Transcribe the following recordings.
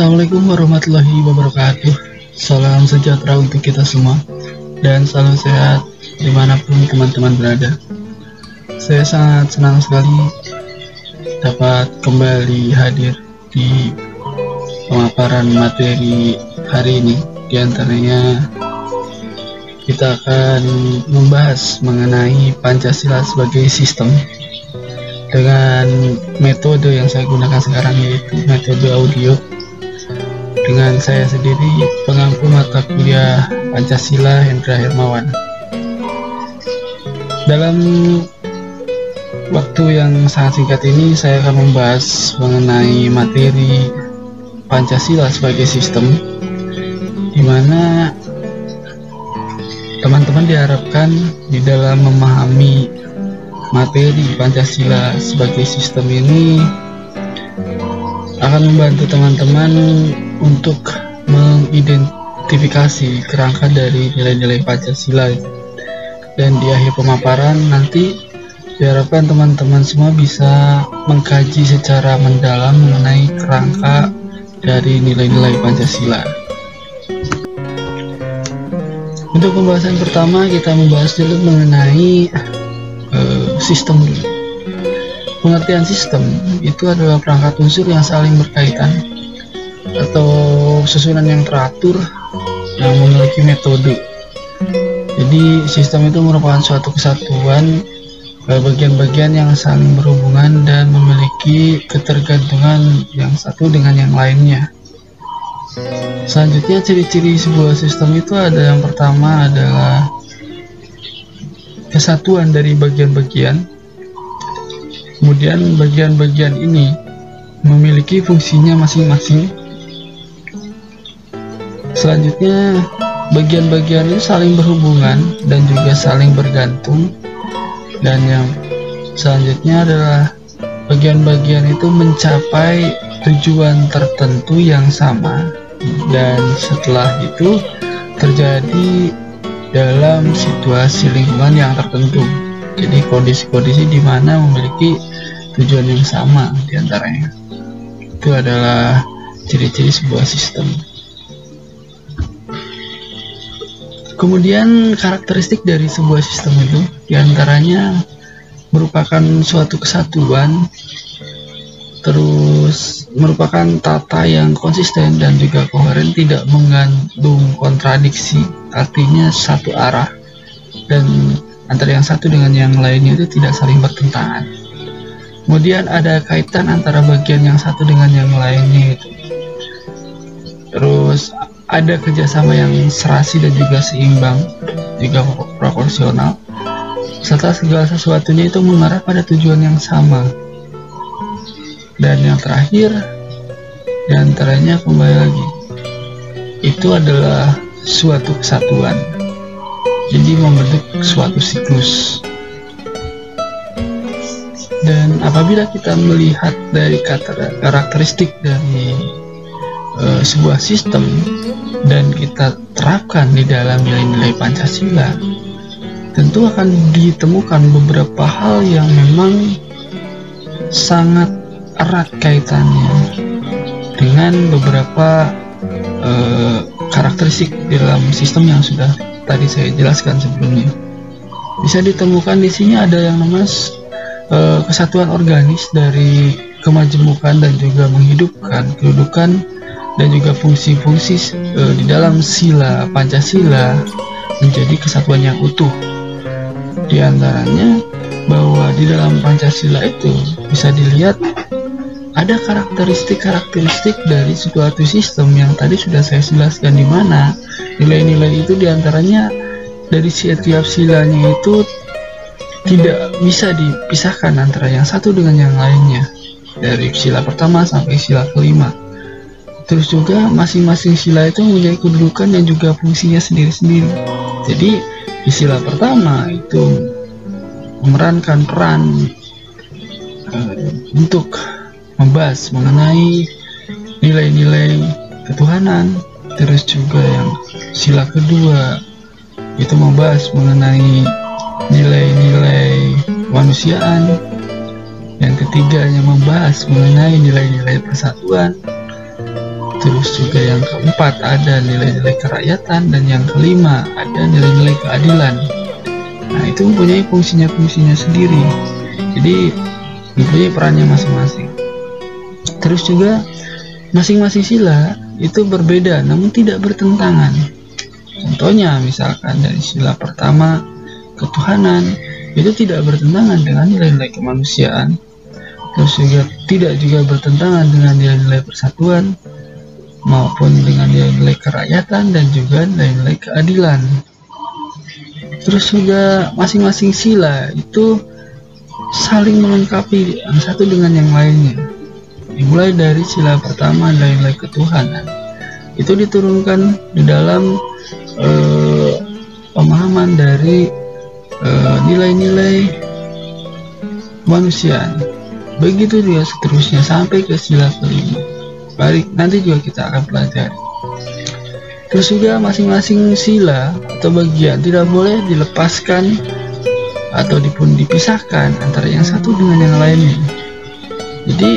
Assalamualaikum warahmatullahi wabarakatuh. Salam sejahtera untuk kita semua Dan salam sehat di mana pun teman-teman berada. Saya sangat senang sekali Dapat kembali hadir di pemaparan materi hari ini. Di antaranya kita akan membahas mengenai Pancasila sebagai sistem dengan metode yang saya gunakan sekarang yaitu metode audio dengan saya sendiri pengampu mata kuliah Pancasila Hendra Hermawan. Dalam waktu yang sangat singkat ini saya akan membahas mengenai materi Pancasila sebagai sistem di mana teman-teman diharapkan di dalam memahami materi Pancasila sebagai sistem ini akan membantu teman-teman untuk mengidentifikasi kerangka dari nilai-nilai Pancasila dan di akhir pemaparan nanti diharapkan teman-teman semua bisa mengkaji secara mendalam mengenai kerangka dari nilai-nilai Pancasila. Untuk pembahasan pertama kita membahas dulu mengenai sistem. Dulu. Pengertian sistem itu adalah perangkat unsur yang saling berkaitan atau susunan yang teratur yang memiliki metode. Jadi sistem itu merupakan suatu kesatuan bagian-bagian yang saling berhubungan dan memiliki ketergantungan yang satu dengan yang lainnya. Selanjutnya ciri-ciri sebuah sistem itu ada yang pertama adalah kesatuan dari bagian-bagian. Kemudian bagian-bagian ini memiliki fungsinya masing-masing. Selanjutnya, bagian-bagian ini saling berhubungan dan juga saling bergantung. Dan yang selanjutnya adalah bagian-bagian itu mencapai tujuan tertentu yang sama. Dan setelah itu terjadi dalam situasi lingkungan yang tertentu. Jadi kondisi-kondisi di mana memiliki tujuan yang sama di antaranya. Itu adalah ciri-ciri sebuah sistem. Kemudian karakteristik dari sebuah sistem itu di antaranya merupakan suatu kesatuan terus merupakan tata yang konsisten dan juga koheren tidak mengandung kontradiksi. Artinya satu arah dan antara yang satu dengan yang lainnya itu tidak saling bertentangan. Kemudian ada kaitan antara bagian yang satu dengan yang lainnya itu. Terus ada kerjasama yang serasi dan juga seimbang juga proporsional. Serta segala sesuatunya itu mengarah pada tujuan yang sama. Dan yang terakhir di antaranya kembali lagi itu adalah suatu kesatuan. Jadi membentuk suatu siklus. Dan apabila kita melihat dari karakteristik dari uh, sebuah sistem dan kita terapkan di dalam nilai-nilai Pancasila tentu akan ditemukan beberapa hal yang memang sangat erat kaitannya dengan beberapa uh, karakteristik dalam sistem yang sudah tadi saya jelaskan sebelumnya. Bisa ditemukan di sini ada yang namanya uh, kesatuan organis dari kemajemukan dan juga menghidupkan kedudukan dan juga fungsi-fungsi uh, di dalam sila Pancasila menjadi kesatuan yang utuh. Di antaranya bahwa di dalam Pancasila itu bisa dilihat ada karakteristik-karakteristik dari suatu sistem yang tadi sudah saya jelaskan di mana nilai-nilai itu di antaranya dari setiap silanya itu tidak bisa dipisahkan antara yang satu dengan yang lainnya dari sila pertama sampai sila kelima terus juga masing-masing sila itu mempunyai kedudukan dan juga fungsinya sendiri-sendiri. Jadi di sila pertama itu memerankan peran uh, untuk membahas mengenai nilai-nilai ketuhanan terus juga yang sila kedua itu membahas mengenai nilai-nilai kemanusiaan yang ketiganya membahas mengenai nilai-nilai persatuan terus juga yang keempat ada nilai-nilai kerakyatan dan yang kelima ada nilai-nilai keadilan. Nah itu mempunyai fungsinya-fungsinya sendiri. Jadi mempunyai perannya masing-masing. Terus juga masing-masing sila itu berbeda namun tidak bertentangan. Contohnya misalkan dari sila pertama ketuhanan itu tidak bertentangan dengan nilai-nilai kemanusiaan. Terus juga tidak juga bertentangan dengan nilai-nilai persatuan maupun dengan nilai-nilai kerakyatan dan juga nilai-nilai keadilan. Terus juga masing-masing sila itu saling melengkapi yang satu dengan yang lainnya. Dimulai dari sila pertama nilai-nilai ketuhanan. Itu diturunkan di dalam uh, pemahaman dari Eh, nilai-nilai uh, kemanusiaan begitu juga seterusnya sampai ke sila kelima balik nanti juga kita akan pelajari. Terus juga masing-masing sila atau bagian tidak boleh dilepaskan atau pun dipisahkan antara yang satu dengan yang lainnya. Jadi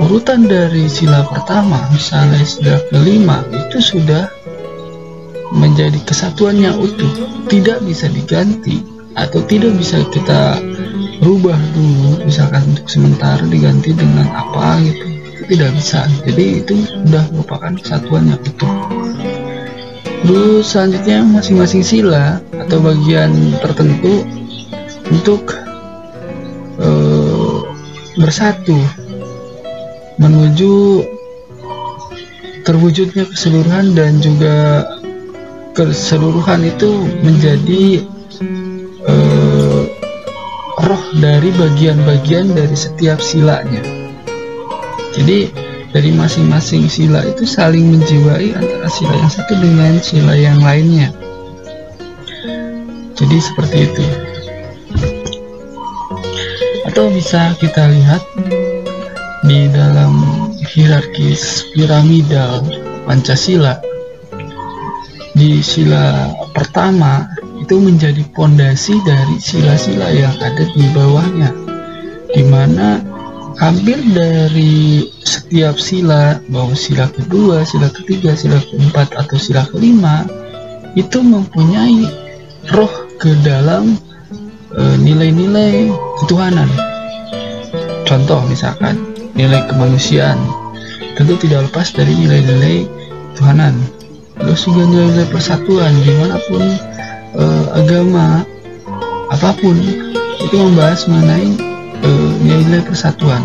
urutan dari sila pertama misalnya sila kelima itu sudah menjadi kesatuan yang utuh. Tidak bisa diganti atau tidak bisa kita rubah dulu misalkan untuk sementara diganti dengan apa gitu. itu tidak bisa jadi itu sudah merupakan kesatuan yang utuh terus selanjutnya masing-masing sila atau bagian tertentu untuk uh, bersatu menuju terwujudnya keseluruhan dan juga keseluruhan itu menjadi roh dari bagian-bagian dari setiap silanya. Jadi dari masing-masing sila itu saling menjiwai antara sila yang satu dengan sila yang lainnya. Jadi seperti itu. Atau bisa kita lihat di dalam hierarkis piramidal Pancasila di sila pertama itu menjadi pondasi dari sila-sila yang ada di bawahnya di mana hampir dari setiap sila bahwa sila kedua, sila ketiga, sila keempat atau sila kelima itu mempunyai roh ke dalam e, nilai-nilai e, ketuhanan. Contoh misalkan nilai kemanusiaan tentu tidak lepas dari nilai-nilai ketuhanan. Terus juga nilai-nilai persatuan di mana pun uh, agama apa pun itu membahas mengenai nilai-nilai persatuan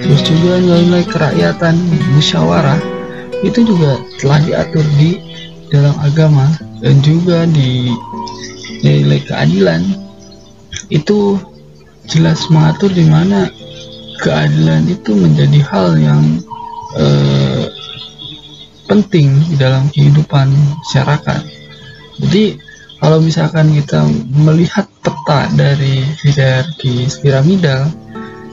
terus juga nilai-nilai kerakyatan musyawarah itu juga telah diatur di dalam agama dan juga di nilai keadilan itu jelas mengatur di mana keadilan itu menjadi hal yang eh, penting di dalam kehidupan masyarakat. Jadi kalau misalkan kita melihat peta dari hierarki piramidal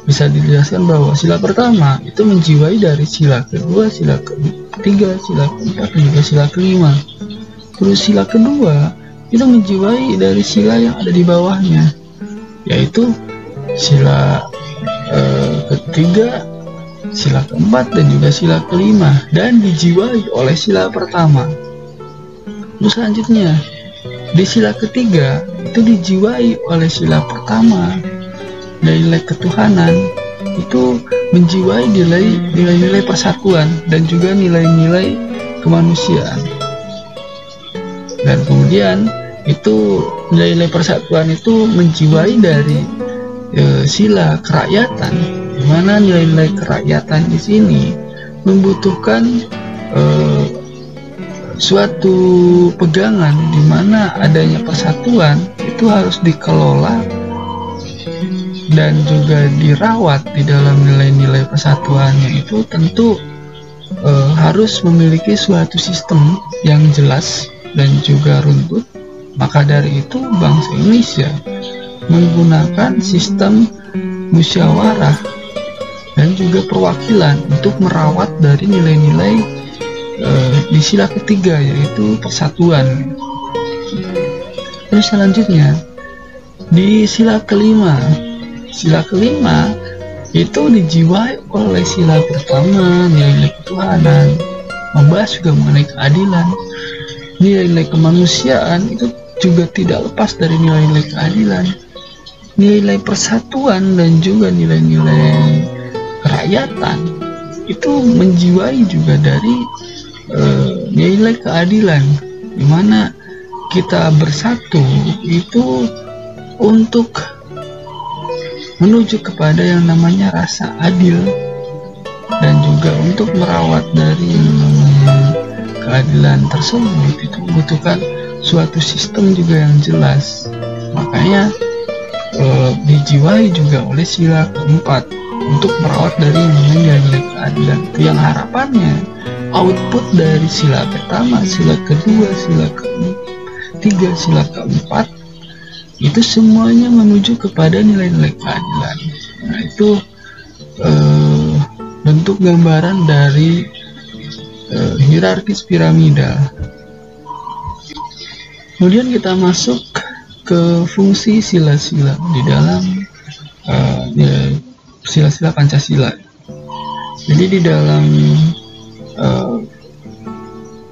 bisa dijelaskan bahwa sila pertama itu menjiwai dari sila kedua, sila ketiga, sila keempat, dan juga sila kelima. Terus sila kedua itu menjiwai dari sila yang ada di bawahnya, yaitu sila eh, ketiga, sila keempat, dan juga sila kelima, dan dijiwai oleh sila pertama. Terus selanjutnya di sila ketiga itu dijiwai oleh sila pertama nilai ketuhanan. Itu menjiwai nilai nilai-nilai persatuan dan juga nilai-nilai kemanusiaan. Dan kemudian itu nilai-nilai persatuan itu menjiwai dari e, sila kerakyatan. Di mana nilai-nilai kerakyatan di sini membutuhkan e, suatu pegangan di mana adanya persatuan itu harus dikelola dan juga dirawat di dalam nilai-nilai persatuannya itu tentu e, harus memiliki suatu sistem yang jelas dan juga runtut. Maka dari itu bangsa Indonesia menggunakan sistem musyawarah dan juga perwakilan untuk merawat dari nilai-nilai uh, di sila ketiga yaitu persatuan. Terus selanjutnya di sila kelima, sila kelima itu dijiwai oleh sila pertama nilai ketuhanan. Membahas juga mengenai keadilan. Nilai-nilai kemanusiaan itu juga tidak lepas dari nilai-nilai keadilan. Nilai-nilai persatuan dan juga nilai-nilai kerakyatan itu menjiwai juga dari uh, nilai keadilan. Di mana kita bersatu itu untuk menuju kepada yang namanya rasa adil dan juga untuk merawat dari keadilan tersebut. Itu membutuhkan suatu sistem juga yang jelas. Makanya e, dijiwai juga oleh sila keempat untuk merawat dari yang namanya keadilan. Yang harapannya output dari sila pertama sila kedua sila ketiga sila keempat itu semuanya menuju kepada nilai-nilai keadilan. Nah itu uh, bentuk gambaran dari uh, hierarkis piramida. Kemudian kita masuk ke fungsi sila-sila di dalam ya, sila-sila Pancasila. Jadi di dalam uh,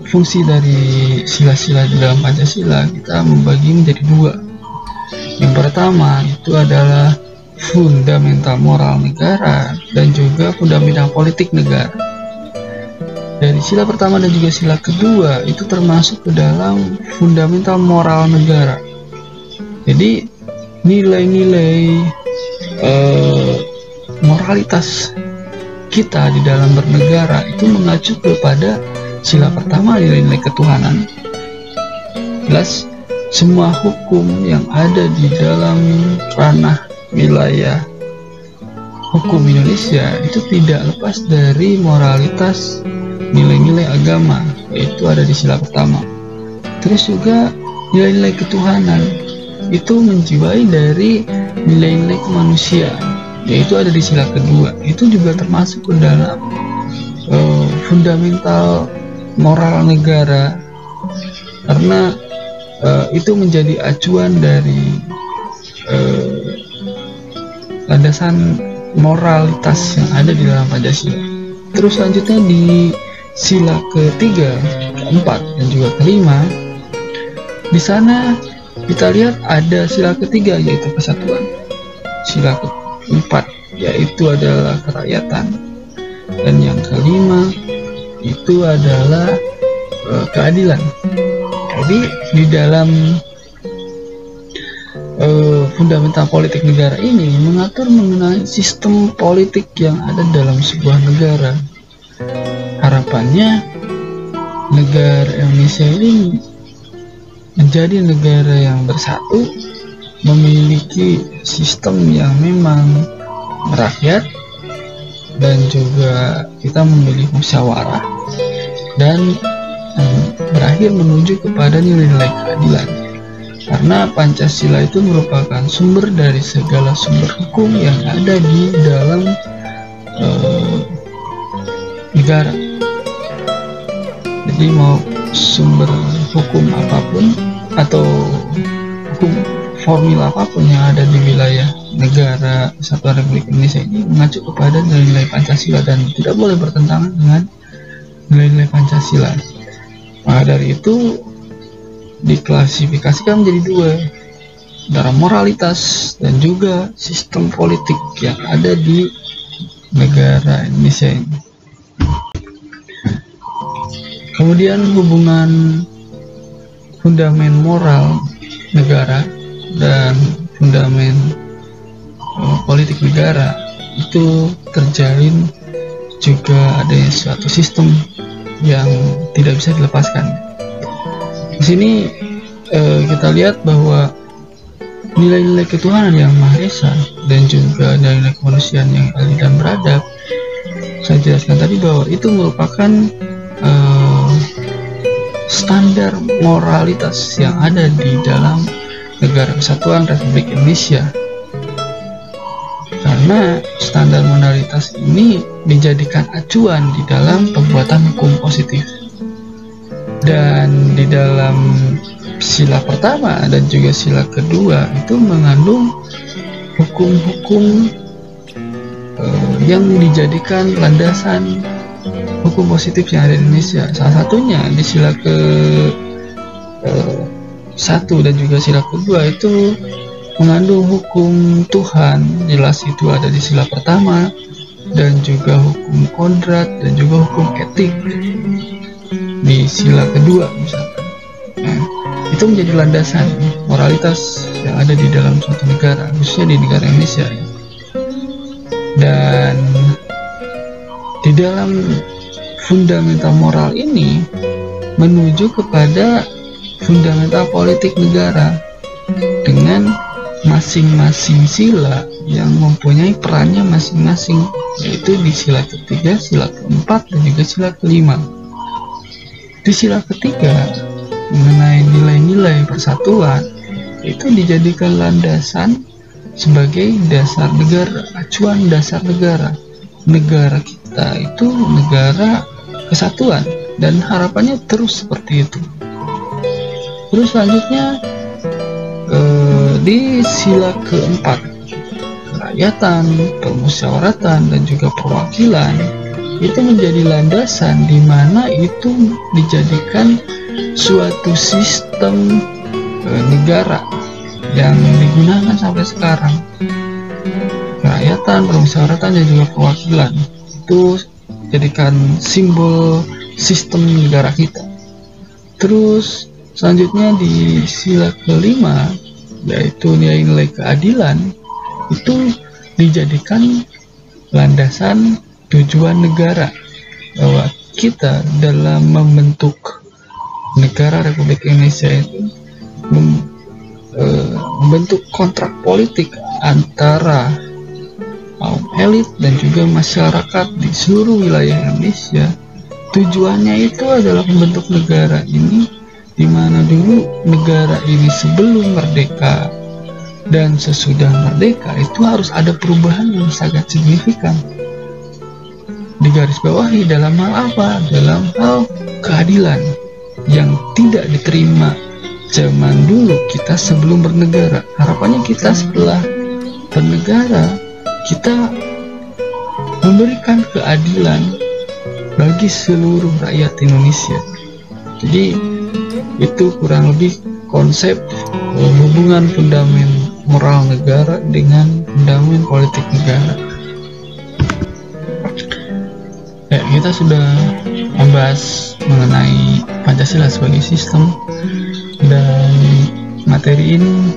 fungsi dari sila-sila dalam Pancasila kita membagi menjadi dua yang pertama itu adalah fundamental moral negara dan juga fundamental politik negara. Dari sila pertama dan juga sila kedua itu termasuk ke dalam fundamental moral negara. Jadi nilai-nilai uh, moralitas kita di dalam bernegara itu mengacu kepada sila pertama nilai-nilai ketuhanan. Plus semua hukum yang ada di dalam ranah wilayah hukum Indonesia itu tidak lepas dari moralitas nilai-nilai agama yaitu ada di sila pertama terus juga nilai-nilai ketuhanan itu menjiwai dari nilai-nilai kemanusiaan yaitu ada di sila kedua. Itu juga termasuk ke dalam uh, fundamental moral negara. Karena uh, itu menjadi acuan dari uh, landasan moralitas yang ada di dalam Pancasila. Terus selanjutnya di sila ketiga, keempat, dan juga kelima, di sana kita lihat ada sila ketiga yaitu kesatuan, sila keempat yaitu adalah kerakyatan, dan yang kelima itu adalah uh, keadilan. Jadi di dalam uh, fundamental politik negara ini mengatur mengenai sistem politik yang ada dalam sebuah negara. Harapannya negara Indonesia ini menjadi negara yang bersatu, memiliki sistem yang memang merakyat dan juga kita memilih musyawarah dan berakhir menuju kepada nilai-nilai keadilan. Karena Pancasila itu merupakan sumber dari segala sumber hukum yang ada di dalam uh, negara. Jadi mau sumber hukum apa pun atau hukum formula apa pun yang ada di wilayah negara Kesatuan Republik Indonesia ini mengacu kepada nilai-nilai Pancasila dan tidak boleh bertentangan dengan nilai-nilai Pancasila. Maka dari itu diklasifikasikan menjadi dua antara moralitas dan juga sistem politik yang ada di negara Indonesia ini. Kemudian hubungan fundamen moral negara dan fundamen uh, politik negara itu terjalin juga ada suatu sistem yang tidak bisa dilepaskan. Di sini eh, kita lihat bahwa nilai-nilai ketuhanan yang Maha Esa dan juga nilai-nilai kemanusiaan yang adil dan beradab saya jelaskan tadi bahwa itu merupakan eh, standar moralitas yang ada di dalam negara kesatuan Republik Indonesia karena standar moralitas ini dijadikan acuan di dalam pembuatan hukum positif dan di dalam sila pertama dan juga sila kedua itu mengandung hukum-hukum uh, yang dijadikan landasan hukum positif yang ada di Indonesia. Salah satunya di sila ke eh, satu dan juga sila kedua itu mengandung hukum Tuhan. Jelas itu ada di sila pertama dan juga hukum kodrat dan juga hukum etik di sila kedua misalkan. Nah, itu menjadi landasan moralitas yang ada di dalam suatu negara, khususnya di negara Indonesia. Dan di dalam fundamental moral ini menuju kepada fundamental politik negara dengan masing-masing sila yang mempunyai perannya masing-masing yaitu di sila ketiga, sila keempat, dan juga sila kelima. Di sila ketiga mengenai nilai-nilai persatuan itu dijadikan landasan sebagai dasar negara, acuan dasar negara. Negara kita itu negara kesatuan dan harapannya terus seperti itu. Terus selanjutnya eh, di sila keempat kerakyatan, permusyawaratan dan juga perwakilan itu menjadi landasan di mana itu dijadikan suatu sistem eh, negara yang digunakan sampai sekarang. Kerakyatan, permusyawaratan dan juga perwakilan itu jadikan simbol sistem negara kita. Terus selanjutnya di sila kelima yaitu nilai-nilai keadilan itu dijadikan landasan tujuan negara bahwa kita dalam membentuk negara Republik Indonesia itu mem, e, membentuk kontrak politik antara kaum elit dan juga masyarakat di seluruh wilayah Indonesia. Tujuannya itu adalah membentuk negara ini di mana dulu negara ini sebelum merdeka dan sesudah merdeka itu harus ada perubahan yang sangat signifikan. Di garis bawahi dalam hal apa? dalam hal keadilan yang tidak diterima zaman dulu kita sebelum bernegara. Harapannya kita setelah bernegara kita memberikan keadilan bagi seluruh rakyat Indonesia. Jadi itu kurang lebih konsep eh, hubungan fundament moral negara dengan fundament politik negara. Ya kita sudah membahas mengenai Pancasila sebagai sistem dan materi ini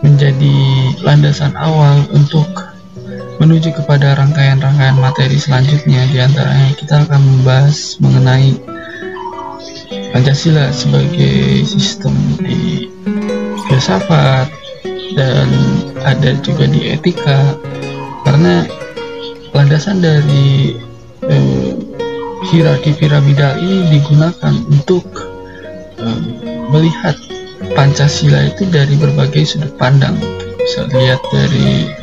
menjadi landasan awal untuk menuju kepada rangkaian-rangkaian materi selanjutnya. Di antaranya kita akan membahas mengenai Pancasila sebagai sistem di filsafat dan ada juga di etika karena landasan dari eh, hierarki piramidal ini digunakan untuk um, melihat Pancasila itu dari berbagai sudut pandang. Bisa lihat dari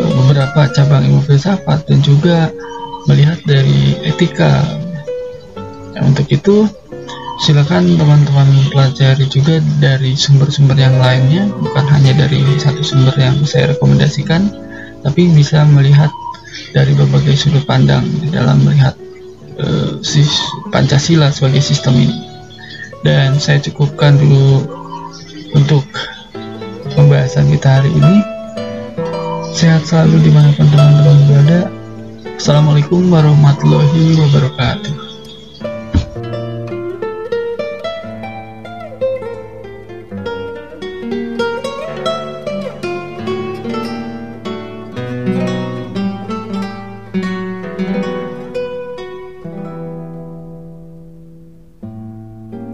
uh, beberapa cabang ilmu filsafat dan juga melihat dari etika. Nah, untuk itu silakan teman-teman pelajari juga dari sumber-sumber yang lainnya bukan hanya dari satu sumber yang saya rekomendasikan tapi bisa melihat dari berbagai sudut pandang di dalam melihat uh, Pancasila sebagai sistem ini. Dan saya cukupkan dulu untuk pembahasan kita hari ini. Sehat selalu di mana pun teman-teman berada. Assalamualaikum warahmatullahi wabarakatuh.